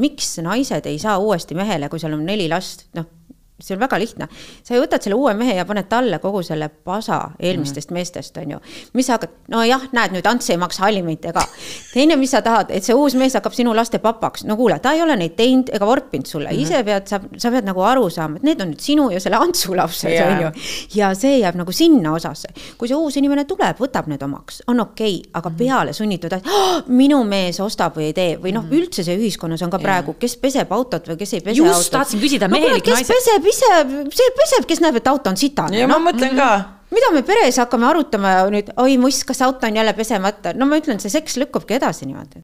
miks naised ei saa uuesti mehele, kui seal on neli last, noh see on väga lihtne. sa võtad selle uue mehe ja paned talle kogu selle pasa eelmistest mm meestest, on ju. mis sa hakkad, nojah, näed nüüd Ants ei maksa alimente ka. teine, mis sa tahad, et see uus mees hakkab sinu laste papaks, no kuule, ta ei ole neid teinud ega vorpinud sulle mm, -hmm. ise pead, sa, sa pead nagu aru saama, et need on nüüd sinu ja selle Antsu lapsed yeah., on ju. ja see jääb nagu sinna osasse. kui see uus inimene tuleb, võtab need omaks, on okei okay,, aga mm -hmm. peale sunnitud, et oh, minu mees ostab või ei tee või noh -hmm., üldse see ühiskonnas on ka praegu, kes peseb autot või kes ei pese just autot. tahtsin küsida, mehelik no, naine peseb ise, see peseb, kes näeb, et auto on sitane. ja no, ma mõtlen ka. mida me peres hakkame arutama nüüd, oi muss, kas auto on jälle pesemata, no ma ütlen, see seks lükkubki edasi niimoodi.